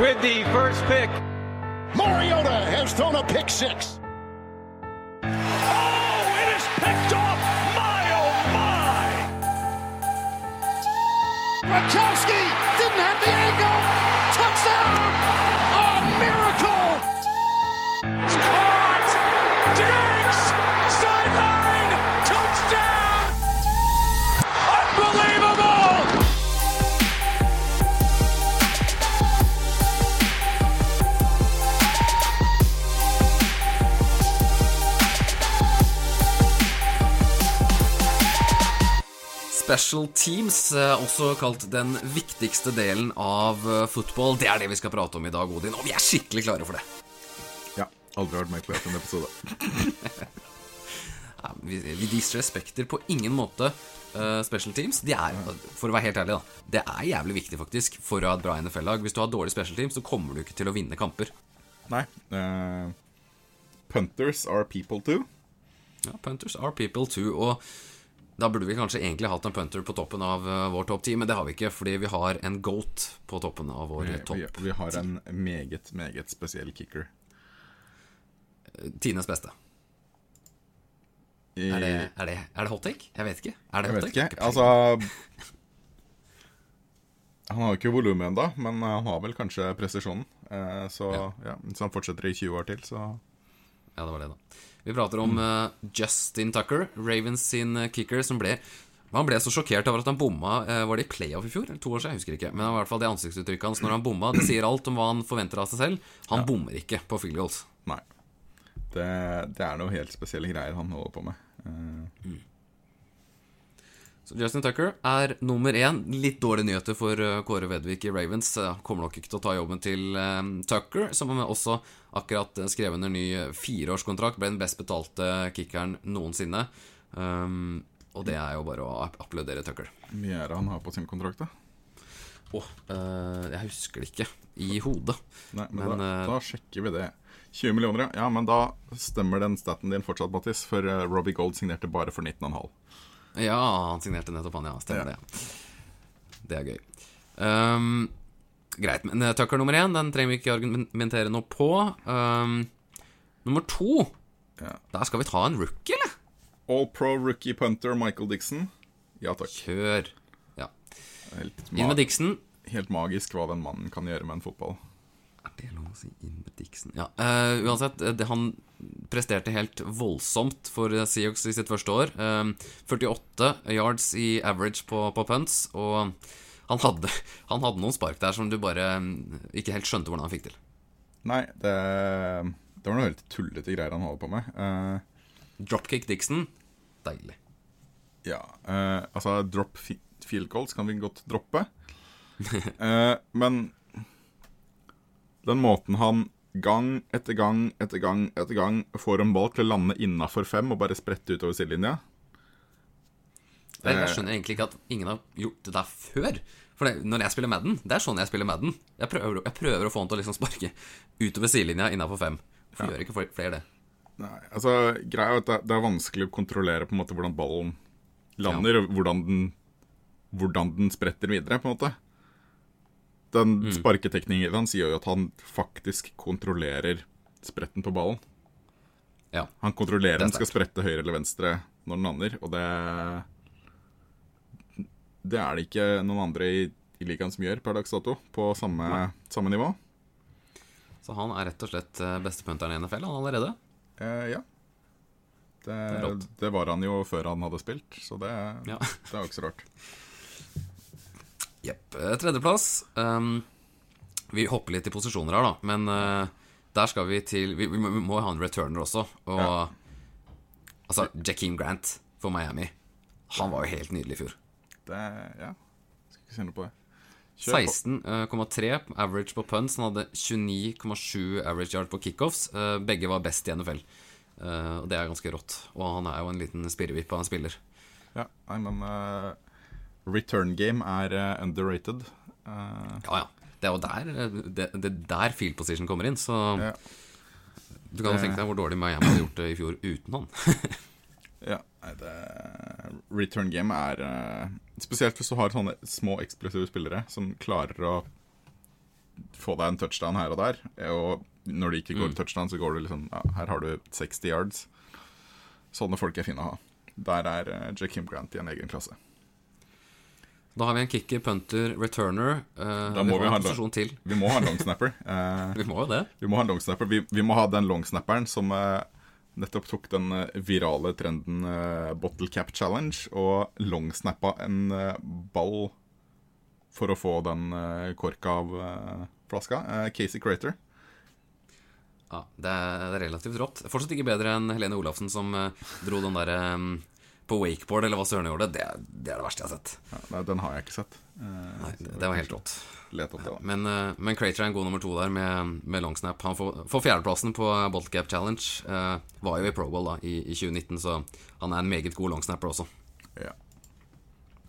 with the first pick. Mariota has thrown a pick six. Oh, it is picked off! My, oh, my! Gronkowski Special teams, eh, også kalt den viktigste delen av fotball football. Det er det vi skal prate om i dag, Odin, og vi er skikkelig klare for det. Ja. Aldri vært med på en episode. Vi, vi disrespekter på ingen måte eh, special teams. De er, for å være helt ærlig, da, det er jævlig viktig faktisk for å ha et bra NFL-lag. Hvis du har dårlig special teams, så kommer du ikke til å vinne kamper. Nei. Uh, punters are people too. Ja, Punters are people too. Og da burde vi kanskje egentlig hatt en punter på toppen av eh, vår topp ti, men det har vi ikke, fordi vi har en goat på toppen av vår topp ti. vi har en meget, meget spesiell kicker. Tidenes beste. I, Er det, er, det, er det hot take? Jeg vet ikke. Er det hot take? ikke. Altså Han har jo ikke volumet ennå, men han har vel kanskje presisjonen. Eh, så Ja. ja. hvis han fortsetter i 20 år til, så Ja, det var det, da. Vi prater om uh, Justin Tucker, Ravens sin eh, kicker, som ble han ble så sjokkert over at han bomma eh, Var det i playoff i fjor? Eller to år siden? Jeg husker ikke. Men i hvert fall det ansiktsuttrykket hans når han bomma, det sier alt om hva han forventer av seg selv. Han bommer ikke på field goals. Nei. Det, det er noe helt spesielle greier han holder på med. Eh, Så Justin Tucker er nummer én. Litt dårlige nyheter for eh, Kåre Vedvik i Ravens. Eh, Kommer nok ikke til å ta jobben til eh, Tucker, som også akkurat skrev under ny fireårskontrakt. Ble den best betalte kickeren noensinne. Um, og det er jo bare å applaudere Tucker. Hvor mye er det han har på sin kontrakt, da? Åh, uh, jeg husker det ikke i hodet. Nei, men, Men, da, uh, da sjekker vi det. 20 millioner, ja. Ja, men da stemmer den staten din fortsatt, Mattis. For Robbie Gold signerte bare for 19,5. Ja, han signerte nettopp han, ja. Stemmer Ja. det. Det er gøy. Um, greit, men eh, Tucker nummer én, den trenger vi ikke argumentere noe på. Um, nummer to Ja. Der skal vi ta en rookie, eller? All pro rookie punter Michael Dixon. Ja takk. Kjør. Ja. Inn med Dixon. helt magisk hva den mannen kan gjøre med en fotball. Det lov å si inn med Dixon? Ja, uh, uansett, eh, det, han presterte helt voldsomt for eh, Seahawks i sitt første år. Uh, 48 yards i average på, på punts, og han hadde, han hadde noen spark der som du bare ikke helt skjønte hvordan han fikk til. Nei, det, det var noe helt tullete greier han holdt på med. Uh, Dropkick Dixon, deilig. ja, eh, altså drop field goals kan vi godt droppe. Eh, men den måten han gang etter gang etter gang etter gang får en ball til å lande innafor fem og bare sprette utover sidelinja Jeg, jeg skjønner egentlig ikke at ingen har gjort det der før. For det, når jeg spiller Madden, det er sånn jeg spiller Madden. Jeg prøver, jeg prøver å få han til å liksom sparke utover sidelinja innafor fem. Hvorfor gjør ikke flere- det? Nei, altså Greia er at det, er vanskelig å kontrollere på en måte hvordan ballen lander, og hvordan den, hvordan den spretter videre, på en måte. Den sparketeknikken han sier jo at han faktisk kontrollerer spretten på ballen. Ja. Han kontrollerer om den skal sprette høyre eller venstre når den lander, og det Det er det ikke noen andre i, i ligaen som gjør per dags dato, på samme, samme nivå. Så han er rett og slett eh, bestepunteren i NFL han allerede. Eh, ja. Det, det, det var han jo før han hadde spilt, så det, Ja. det er jo ikke så rart. Jepp. Eh, Tredjeplass. Um, vi hopper litt i posisjoner her, da. Men uh, der skal vi til Vi, vi må- vi må ha en returner også. Og Ja. altså, Jakeem Grant for Miami. Han var jo helt nydelig i fjor. Det, ja. Skal ikke noe på det. 16,3 average på punts. Han hadde 29,7 average yard på kickoffs. Eh, begge var best i NFL. Eh, og det er ganske rått. Og han er jo en liten spirrevipp av en spiller. Ja, nei, men eh, return game er eh, underrated. Eh, Ja, ja. Det er jo der eh, det, det er der field position kommer inn, så ja. du kan jo tenke deg hvor dårlig Miami hadde gjort det i fjor uten han. ja det, return game er Spesielt hvis du har sånne små eksplosive spillere som klarer å få deg en touchdown her og der. Og når det ikke går Mm. touchdown, så går du liksom ja, Her har du 60 yards. Sånne folk er fine å ha. Der er Jack Jakim Grant i en egen klasse. Da har vi en kicker, punter, returner. Uh, Da må vi vi, ha en posisjon til. Vi må ha en longsnapper. Uh, Vi må jo det. vi må ha en longsnapper. Vi, vi må ha den longsnapperen som uh, nettopp tok den eh, virale trenden eh, bottle cap challenge og longsnappa en eh, ball for å få den korka av eh, flaska. Eh, Casey Crater. Ja, det er, det er relativt rått. Fortsatt ikke bedre enn Helene Olafsen som eh, dro den der eh, på wakeboard, eller hva søren gjorde. Det, det er det verste jeg har sett. Ja, nei, den har jeg ikke sett. Eh, Nei, det, det var helt rått. Da. Men, eh, men Crater er en god nummer to der med, med longsnap. Han får, får fjerdeplassen på Bottle Cap Challenge. eh, var jo i Pro Bowl da, i, i 2019, så han er en meget god longsnapper også. Ja.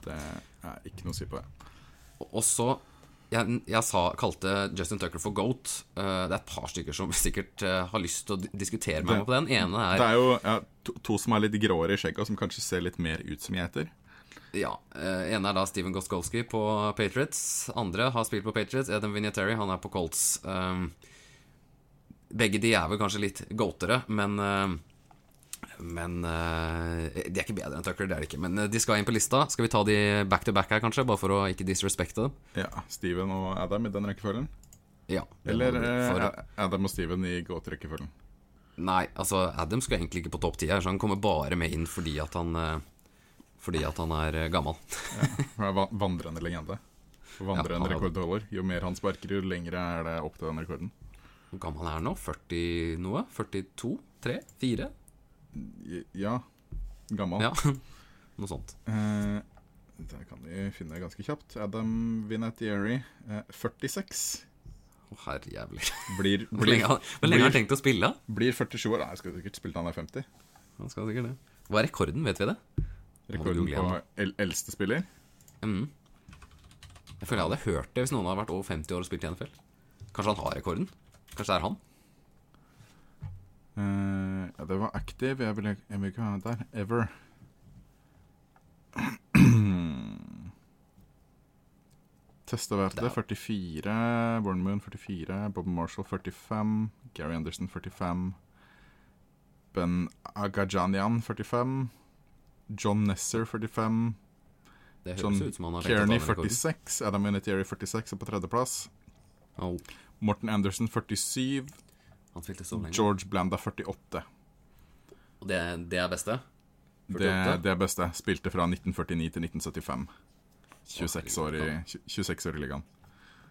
Det er ikke noe å si på det. Og så jeg, jeg sa, kalte Justin Tucker for GOAT. Uh, det er et par stykker som sikkert uh, har lyst til å diskutere med Det- meg på den. ene Det er er jo ja, to, to som er litt gråere i skjegget, og som kanskje ser litt mer ut som geiter. Ja, Uh, ene er da Steven Goskolski på Patriots. Andre har spilt på Patriots. Adam Vinatieri, han er på Colts. Um, begge de er vel kanskje litt goatere, men Men uh, de er ikke bedre enn Tucker, det er de ikke. Men eh, de skal inn på lista. Skal vi ta de back to back her, kanskje? Bare for å ikke disrespekte dem? Ja, Steven og Adam i den rekkefølgen. Ja. Eller for, eh, Adam og Steven i gåterekkefølgen. Nei, altså Adam skal egentlig ikke på topp ti her, så han kommer bare med inn fordi at han Fordi at han er gammel. Han er vandrende legende. Vandrende Ja, er- rekordholder. Jo mer han sparker, jo lengre er det opp til den rekorden. Hvor gammel er han nå? 40 noe? 42? 3? 4? Ja, gammel. Ja, noe sånt. Eh, det kan vi finne ganske kjapt. Adam Vinatieri, eh, 46. Å, herre jævlig. Blir, Hvor blir, lenge, hvor lenge har han tenkt å spille? blir 47 år. Nei, jeg skal sikkert spille til han er 50. Han skal sikkert det. Hva er rekorden, vet vi det? Rekorden på el eldste spiller. Mm. Jeg føler jeg hadde hørt det hvis noen hadde vært over 50 år og spilt i NFL. Kanskje han har rekorden? Kanskje det er han? Eh, ja, det var active. Jeg vil, jeg vil ikke ha der. Ever. Testaverte Det er- 44. Bornmoon 44. Bob Marshall 45. Gary Anderson 45. Ben Agajanian 45. John Nesser 45. Det høres John ut som han har tenkt å ta Kearney 46. Adam Unitary 46 er på tredjeplass. Oh. Morten Anderson 47. han spilte så lenge. George Blanda 48. Og det, det er beste? Det, 48? det er beste. Spilte fra 1949 til 1975. 26 år i, herregud, 26 år i ligaen.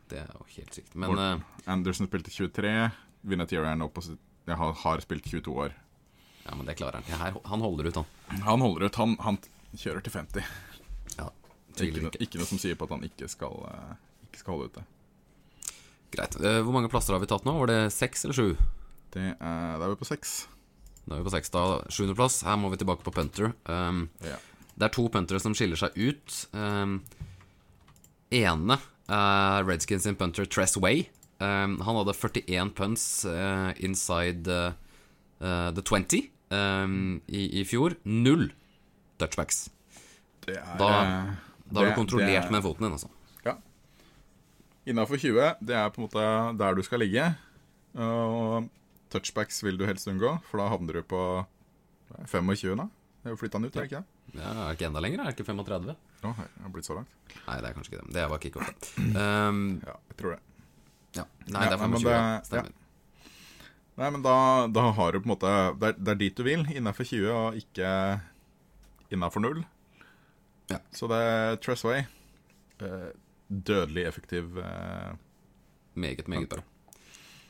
Det er jo helt sykt. Men Mort- eh, Anderson spilte 23. Vinatieri er nå på Jeg har, har spilt 22 år. ja, men det klarer han. Ja, her, han holder ut, han. Han holder ut. Han, han kjører til 50. Ja, Ikke, ikke. ikke noe som sier på at han ikke skal, eh, ikke skal holde ut det. Greit. Eh, Hvor mange plasser har vi tatt nå? Var det seks eller sju? Det er, Da er vi på seks. Da er vi på seks, da. Sjuendeplass. Her må vi tilbake på punter. Um, Ja. Det er to puntere som skiller seg ut. Um, ene er Redskins sin punter Tress Way. Um, han hadde 41 punts uh, inside uh, uh, the 20 um, i, i fjor. Null touchbacks. Det er, Da- eh, Da har du kontrollert er- med foten din, altså. Ja. Innafor 20, det er på en måte der du skal ligge. Og touchbacks vil du helst unngå, for da havner du på 25 da? Det er jo flytta han ut, er det ikke det? Ja, er det ikke enda lenger? Er det ikke 35? Å, hei, jeg har blitt så langt. Nei, det er kanskje ikke det. Det var kickoff. Um, Ja, jeg tror det. ja. Nei, Ja, det er 25. det- ja. Stemmer. Nei, men da, da har du på en måte Det er, det er dit du vil, innafor 20 og ikke innafor 0. Ja. Så det er Tressway. Eh, dødelig effektiv eh, Meget, meget bra.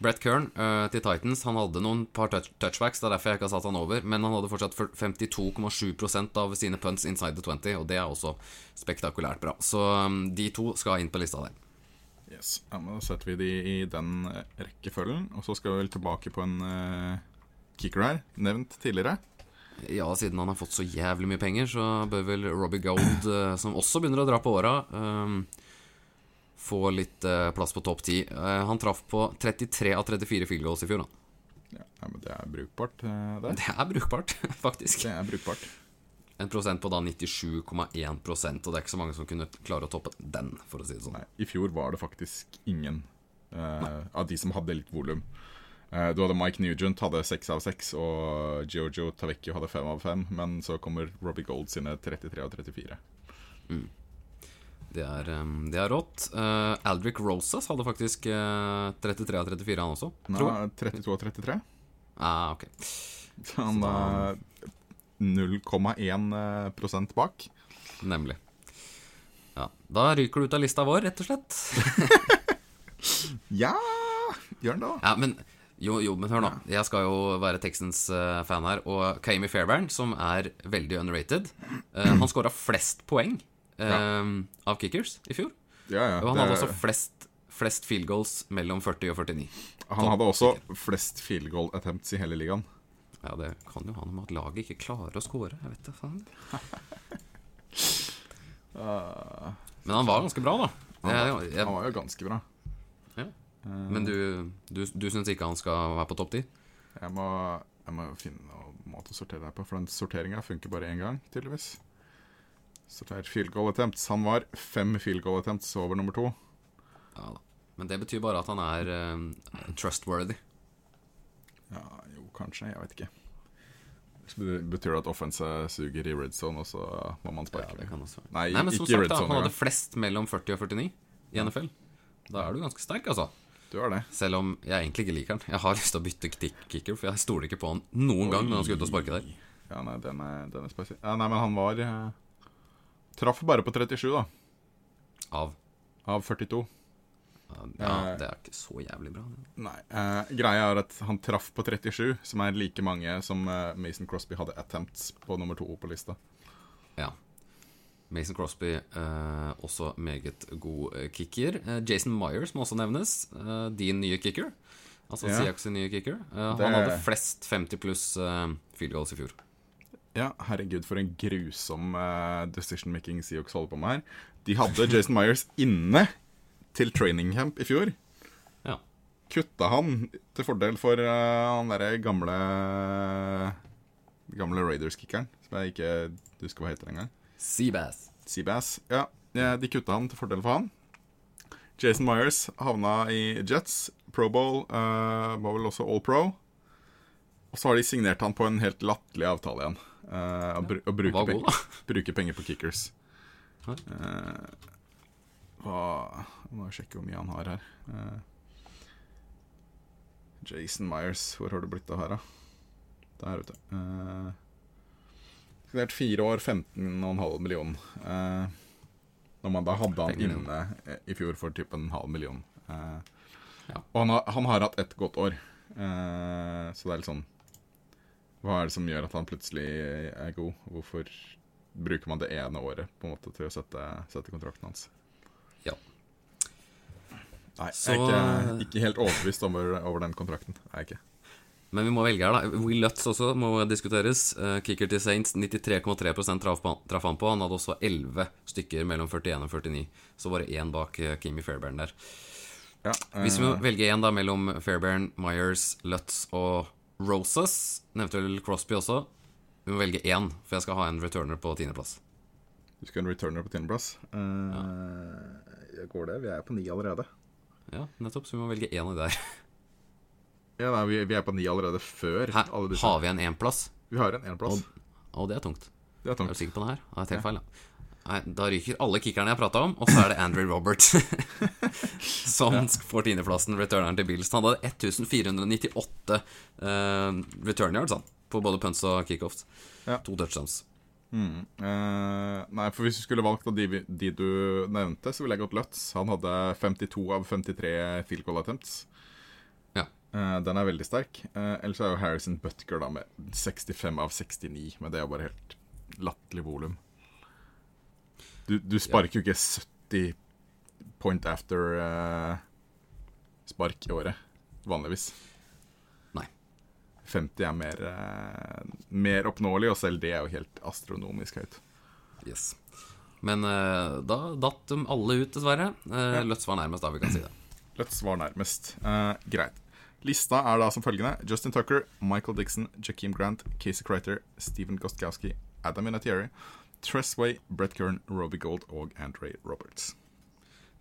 Brett Kern uh, til Titans Han hadde noen par touch touchbacks, det er derfor jeg ikke har satt han over. Men han hadde fortsatt 52,7% av sine punts inside the 20, og det er også spektakulært bra. Så um, de to skal inn på lista der. Yes, ja, men Da setter vi de i den eh, rekkefølgen. Og så skal vi vel tilbake på en uh, kicker her, nevnt tidligere. Ja, siden han har fått så jævlig mye penger, så bør vel Robbie Gold, uh, som også begynner å dra på åra, um, få litt eh, plass på topp 10. Eh, han traff på 33 av 34 field goals i fjor, han. Ja, men Det er brukbart, eh, det. Det er brukbart, faktisk. Det er brukbart. En prosent på da 97,1% og det er ikke så mange som kunne klare å toppe den, for å si det sånn. Nei, I fjor var det faktisk ingen uh, av de som hadde litt volum. Uh, du hadde Mike Nugent hadde seks av seks, og Jojo Tavecchio hadde fem av fem. Men så kommer Robbie Gold sine 33 av 34. Det er, det er rått. Uh, Aldric Rosas hadde faktisk uh, 33 av 34, han også. Nei, Tror er 32 av 33. Ah, ok. Han er 0,1 prosent bak. Nemlig. Ja, Da ryker du ut av lista vår, rett og slett. Ja Gjør han det, da? Ja, men jo, jo, men hør nå. Jeg skal jo være Texans-fan her. Og Kami Fairbairn, som er veldig underrated uh, Han scora flest poeng eh, av kickers i fjor. Ja, ja. Og han det- hadde også flest, flest field goals mellom 40 og 49. han hadde også flest field goal attempts i hele ligaen. Ja, det kan jo ha noe med at laget ikke klarer å score. Jeg vet da faen. Men han var ganske bra, da. Han Jeg, var, jeg, han var jo ganske bra. ja. Men du, du, du syns ikke han skal være på topp ti? Jeg må, jeg må finne noen måte å sortere deg på, for den sorteringa funker bare én gang, tydeligvis. Sorter field goal attempts. Han var fem field goal attempts over nummer to. Ja da. Men det betyr bare at han er eh, trustworthy. Ja, jo, kanskje. Jeg vet ikke. Så Betyr det at offense suger i red zone, og så må man sparke? Ja, det kan også. Nei, Nei, men som sagt, da, han hadde flest mellom 40 og 49 i NFL. Da er du ganske sterk, altså. Du er det. Selv om jeg egentlig ikke liker han. Jeg har lyst til å bytte kicker, for jeg stoler ikke på han noen gang når han skal ut og sparke der. Ja, nei, den er, den er spesiell. Ja, nei, men han var eh, Traff bare på 37, da. Av Av 42. Ja, det er ikke så jævlig bra. Nei. Eh, greia er at han traff på 37, som er like mange som eh, Mason Crosby hadde attempts på nummer to på lista. Ja. Mason Crosby, eh, også meget god eh, kicker. Eh, Jason Myers må også nevnes. Eh, din nye kicker. Altså Ja. Siaks nye kicker. Eh, Det- Han hadde flest 50 pluss eh, field goals i fjor. Ja, herregud, for en grusom uh, decision-making Seahawks holder på med her. De hadde Jason Myers inne til training camp i fjor. Ja. Kutta han til fordel for uh, han derre gamle Gamle Raiders-kickeren, som jeg ikke husker hva heter engang. Seabass. Seabass. Ja, ja, de kutta han til fordel for han. Jason Myers havna i Jets. Pro Bowl uh, var vel også All Pro. Og så har de signert han på en helt latterlig avtale igjen. Eh, og, br og bruke, god, penger, bruke, penger på kickers. Uh, hva må sjekke hvor mye han har her. Uh, Jason Myers, hvor har det blitt av her, da? Der ute. Uh, Signert fire år, 15,5 million. Uh, når man da hadde han inne i fjor for typ en halv million. Uh, Ja. Og han har, han har hatt ett godt år. uh, så det er litt sånn Hva er det som gjør at han plutselig er god? Hvorfor bruker man det ene året på en måte til å sette, sette kontrakten hans? Ja. Nei, Så- jeg er ikke, ikke helt overbevist over, over den kontrakten. Jeg er ikke. Men vi må velge her, da. Will Lutz også må diskuteres. Eh, kicker til Saints, 93,3 traff, han på. Han hadde også 11 stykker mellom 41 og 49. Så bare én bak Kimi Kimmy Fairbairn der. Ja, Hvis vi må eh, velge én da mellom Fairbairn, Myers, Lutz og Rosas Nevnte vel Crosby også. Vi må velge én, for jeg skal ha en returner på tiendeplass. Du skal ha en returner på tiendeplass. Uh, Går det? Vi er på ni allerede. Ja, nettopp. Så vi må velge én av de der. Ja, nei, vi, vi er på ni allerede før Hæ? alle disse. Har vi en énplass? Vi har en énplass. Å, det er tungt. Det er tungt Er du sikker på det her? Har jeg tenkt feil, ja. Nei, da ryker alle kickerne jeg prata om, og så er det Andrew Robert. som får tiendeplassen, returneren til Bills. Han hadde 1498 uh, return yards han, på både punts og kickoffs. Ja. To touchdowns. Eh, nei, for hvis du skulle valgt av de, de du nevnte, så ville jeg gått Lutz. Han hadde 52 av 53 field goal attempts. Ja. Eh, den er veldig sterk. Uh, ellers er jo Harrison Butker da med 65 av 69, men det er jo bare helt latterlig volum. Du, du sparker jo ikke 70 point after eh, spark i året, vanligvis. Nei. 50 er mer, uh, mer oppnåelig, og selv det er jo helt astronomisk høyt. Yes. Men uh, da datt de alle ut, dessverre. Uh, Løtz var nærmest, da, vi kan si det. Løtz var nærmest. Greit. Lista er da som følgende. Justin Tucker, Michael Dixon, Jakeem Grant, Casey Crighter, Steven Gostkowski, Adam Vinatieri, Tressway, Brett Kern, Robbie Gold og Andre Roberts.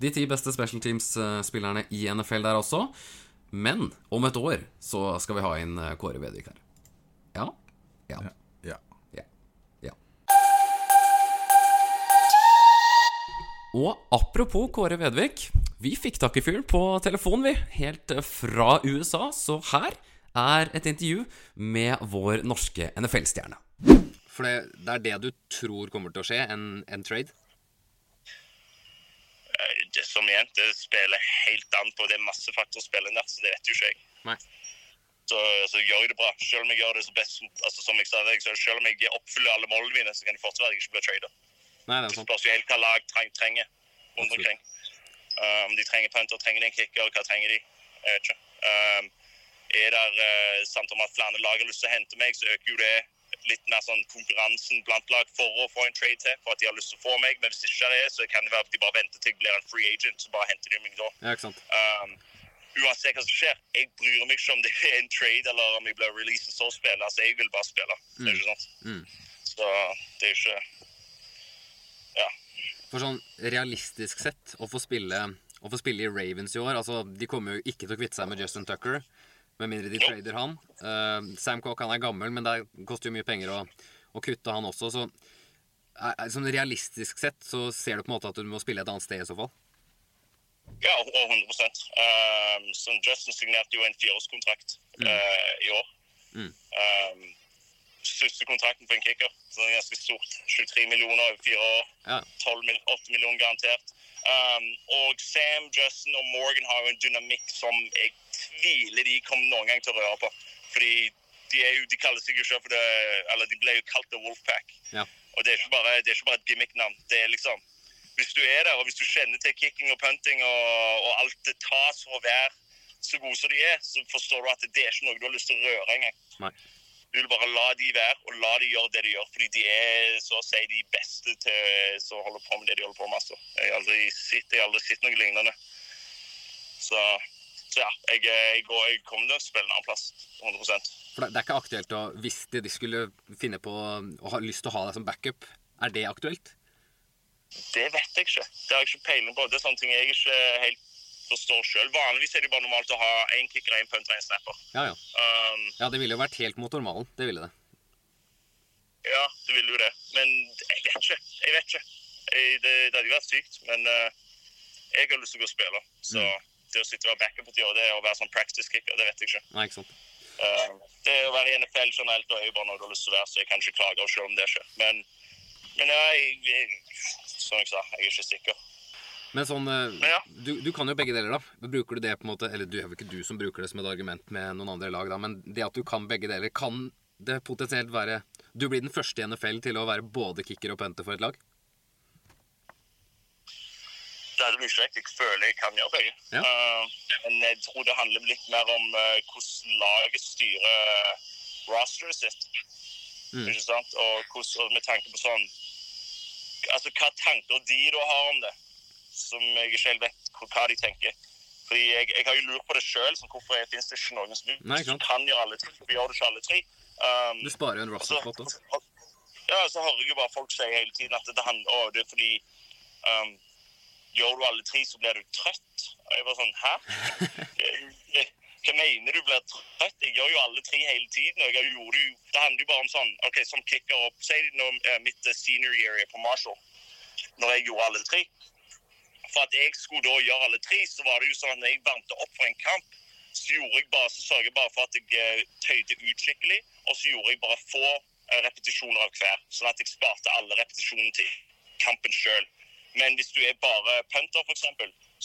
De ti beste special teams-spillerne i NFL der også. Men om et år så skal vi ha inn eh, Kåre Vedvik her. Ja? Ja. Ja. Ja. ja. Og apropos Kåre Vedvik. Vi fikk tak i fyren på telefon, vi. Helt fra USA. Så her er et intervju med vår norske NFL-stjerne. For det, det, er det du tror kommer til å skje? En, en trade? Eh, Det som igjen, det spiller helt an på det masse faktorspill der, så det vet jo ikke jeg. Nei. Så, så gjør jeg det bra. Selv om jeg gjør det så best altså, som jeg sa, så selv om jeg oppfyller alle målene mine, så kan det fortsatt være jeg ikke blir trader. Nei, det Det spørs jo helt hva lag treng, trenger rundt omkring. Om Um, de trenger punter, trenger de en kicker, hva trenger de? Jeg vet ikke. Um, er det uh, samt om at flere lag har lyst til å hente meg, så øker jo det litt mer sånn konkurransen blant lag for å få en trade til, for at de har lyst til å få meg. Men hvis det ikke er det, så kan det være at de bare venter til jeg blir en free agent, så bare henter de meg da. Ja, ikke sant. Um, uansett hva som skjer, jeg bryr meg ikke om det er en trade eller om jeg blir released så spille. Altså, jeg vil bare spille. Det er ikke sant? Mm. Så det er ikke Ja. For sånn realistisk sett, å få spille, å få spille i Ravens i år Altså, de kommer jo ikke til å kvitte seg med Justin Tucker, med mindre de trader han. Uh, Sam Cook han er gammel, men det koster jo mye penger å, å kutte han også, så er- er- Sånn realistisk sett så ser du på en måte at du må spille et annet sted i så fall. Ja, 100 um, Justin signerte jo en fireårskontrakt eh, i år. Mm. Um, største kontrakten for en kicker. Så det er ganske stort. 23 millioner over fire år. Ja. 12 mill 8 millioner garantert. Um, og Sam, Justin og Morgan har jo en dynamikk som jeg tviler de kommer noen gang til å røre på. Fordi de, er jo, de kaller seg jo selv for det Eller de ble jo kalt The Wolfpack. Ja. Og det er ikke bare, det er ikke bare et gimmick-navn. Det er liksom Hvis du er der, og hvis du kjenner til kicking og punting og, og alt det tas for å være så gode som de er, så forstår du at det er ikke noe du har lyst til å røre engang. Du vil bare la de være, og la de gjøre det de gjør. Fordi de er så å si de beste til som holder på med det de holder på med. Altså. Jeg har aldri sett, aldri sett noe lignende. Så, så ja, jeg, jeg, går, jeg kommer til å spille en annen plass. 100 For det, er ikke aktuelt å Hvis de, de skulle finne på å ha lyst til å ha deg som backup, er det aktuelt? Det vet jeg ikke. Det har jeg ikke peiling på. Det er sånne ting jeg ikke helt forstår sjøl. Vanligvis er det bare normalt å ha én kicker, én punter og én snapper. Ja, ja. Um, Ja, det ville jo vært helt mot normalen. Det ville det. ja, det ville jo det. Men jeg vet ikke. Jeg vet ikke. Jeg, det, det hadde jo vært sykt. Men uh, jeg har lyst til å gå og spille. Så det å sitte og være backup og det å være sånn practice kicker, det vet jeg ikke. Nei, ikke sant. Uh, det å være i NFL generelt da er jo bare noe du har lyst til å være, så jeg kan ikke klage selv om det skjer. Men, men ja, jeg, jeg, som jeg sa, jeg er ikke sikker. Men sånn eh, ja. du, du kan jo begge deler, da. Bruker du det på en måte Eller du er jo ikke du som bruker det som et argument med noen andre lag, da, men det at du kan begge deler, kan det potensielt være Du blir den første i NFL til å være både kicker og punter for et lag? Det hadde det mye. Jeg føler jeg kan gjøre begge. Ja. Uh, men jeg tror det handler litt mer om uh, hvordan laget styrer rosteret sitt. Mm. Ikke sant? Og, hvordan, og med tanke på sånn Altså hva tanker de da har om det, som jeg ikke helt vet hva, de tenker. Fordi jeg, jeg har jo lurt på det sjøl. Hvorfor finnes det ikke noen som Nei, som kan gjøre alle tre? Hvorfor gjør du ikke alle tre? Um, Du sparer jo en og roster så- Ja, så hører jeg jo bare folk si hele tiden at det handler om det er fordi um, Gjør du alle tre, så blir du trøtt. Og jeg bare sånn Hæ? Hva mener du blir trøtt? Jeg gjør jo alle tre hele tiden. og jeg gjorde jo, Det handler jo bare om sånn OK, som kicker opp Si det nå eh, mitt eh, senior year på Marshall, når jeg gjorde alle tre. For at jeg skulle da gjøre alle tre, så var det jo sånn at når jeg varmte opp for en kamp, så gjorde jeg bare, så sørget jeg bare for at jeg eh, tøyde ut skikkelig, og så gjorde jeg bare få eh, repetisjoner av hver, sånn at jeg sparte alle repetisjonene til kampen sjøl. Men hvis du er bare punter, f.eks.,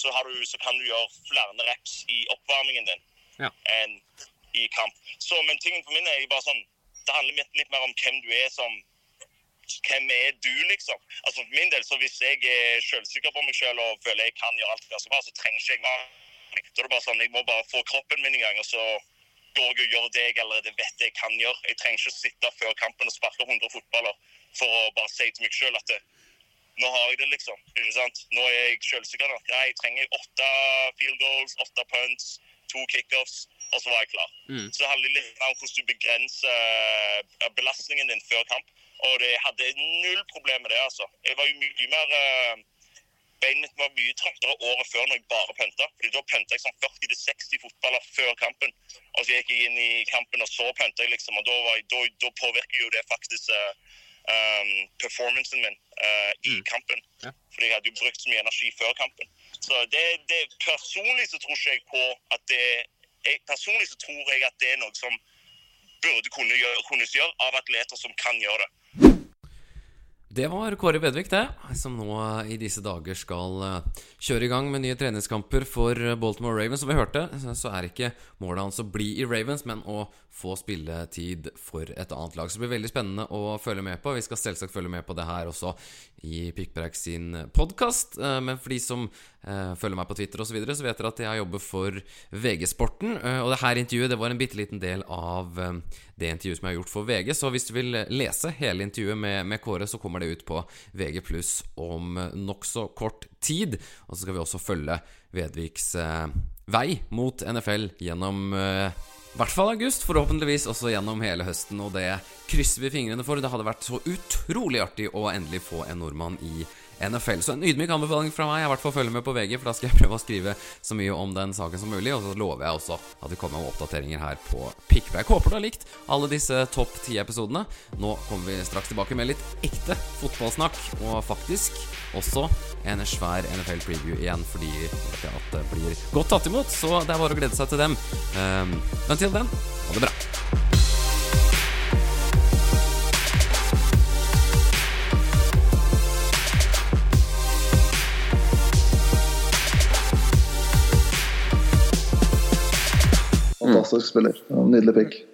så, har du- så kan du gjøre flere reps i oppvarmingen din Ja. enn i kamp. Så, men tingen for min er bare sånn Det handler litt mer om hvem du er som Hvem er du, liksom? Altså For min del, så hvis jeg er selvsikker på meg selv og føler jeg kan gjøre alt ganske bra, så trenger ikke jeg mer. Da er det bare sånn, Jeg må bare få kroppen min i gang, og så går jeg og gjør det jeg allerede vet jeg kan gjøre. Jeg trenger ikke å sitte før kampen og sparke 100 fotballer for å bare si til meg selv at det, nå har jeg det, liksom. ikke sant? Nå er jeg selvsikker nok. Nei, jeg trenger åtte field goals, åtte punts, to kickoffs, og så var jeg klar. Mm. Så det handler litt om hvordan du begrenser eh, belastningen din før kamp. Og det jeg hadde null problem med det, altså. Jeg var jo mye mer Beinet mitt var mye traktere året før når jeg bare pønta. Fordi da pønta jeg sånn 40-60 fotballer før kampen. Og så gikk jeg inn i kampen, og så pønta jeg, liksom. Og da, var jeg, da, da påvirker jo det faktisk uh, um, performancen min uh, i kampen. Ja. Fordi jeg hadde jo brukt så mye energi før kampen. Så det, det Personlig så tror ikke jeg på at det jeg, Personlig så tror jeg at det er noe som burde kunne gjøre, kunnes gjøre av atleter som kan gjøre det. Det var Kåre Bedvik, det, som nå i disse dager skal eh, kjøre i gang med nye treningskamper for Baltimore Ravens. Som vi hørte, så er ikke målet hans å bli i Ravens, men å få spilletid for et annet lag. Så det blir veldig spennende å følge med på. Vi skal selvsagt følge med på det her også i Pikkpreik sin podkast. Men for de som eh, følger meg på Twitter osv., så, videre, så vet dere at jeg jobber for VG-sporten. Eh, og det her intervjuet det var en bitte liten del av eh, det intervjuet som jeg har gjort for VG. Så hvis du vil lese hele intervjuet med, med Kåre, så kommer det ut på VG pluss om nokså kort tid. Og så skal vi også følge Vedviks eh, vei mot NFL gjennom eh, i hvert fall august, forhåpentligvis også gjennom hele høsten, og det krysser vi fingrene for. Det hadde vært så utrolig artig å endelig få en nordmann i NFL. Så en ydmyk anbefaling fra meg Jeg i hvert fall følger med på VG, for da skal jeg prøve å skrive så mye om den saken som mulig. Og så lover jeg også at det kommer med oppdateringer her på Pickback. Håper du har likt alle disse topp ti-episodene. Nå kommer vi straks tilbake med litt ekte fotballsnakk, og faktisk også en svær NFL-preview igjen, fordi vet jeg at det blir godt tatt imot. Så det er bare å glede seg til dem. Um, men til den, ha det bra. Fantastisk spiller. Nydelig pick.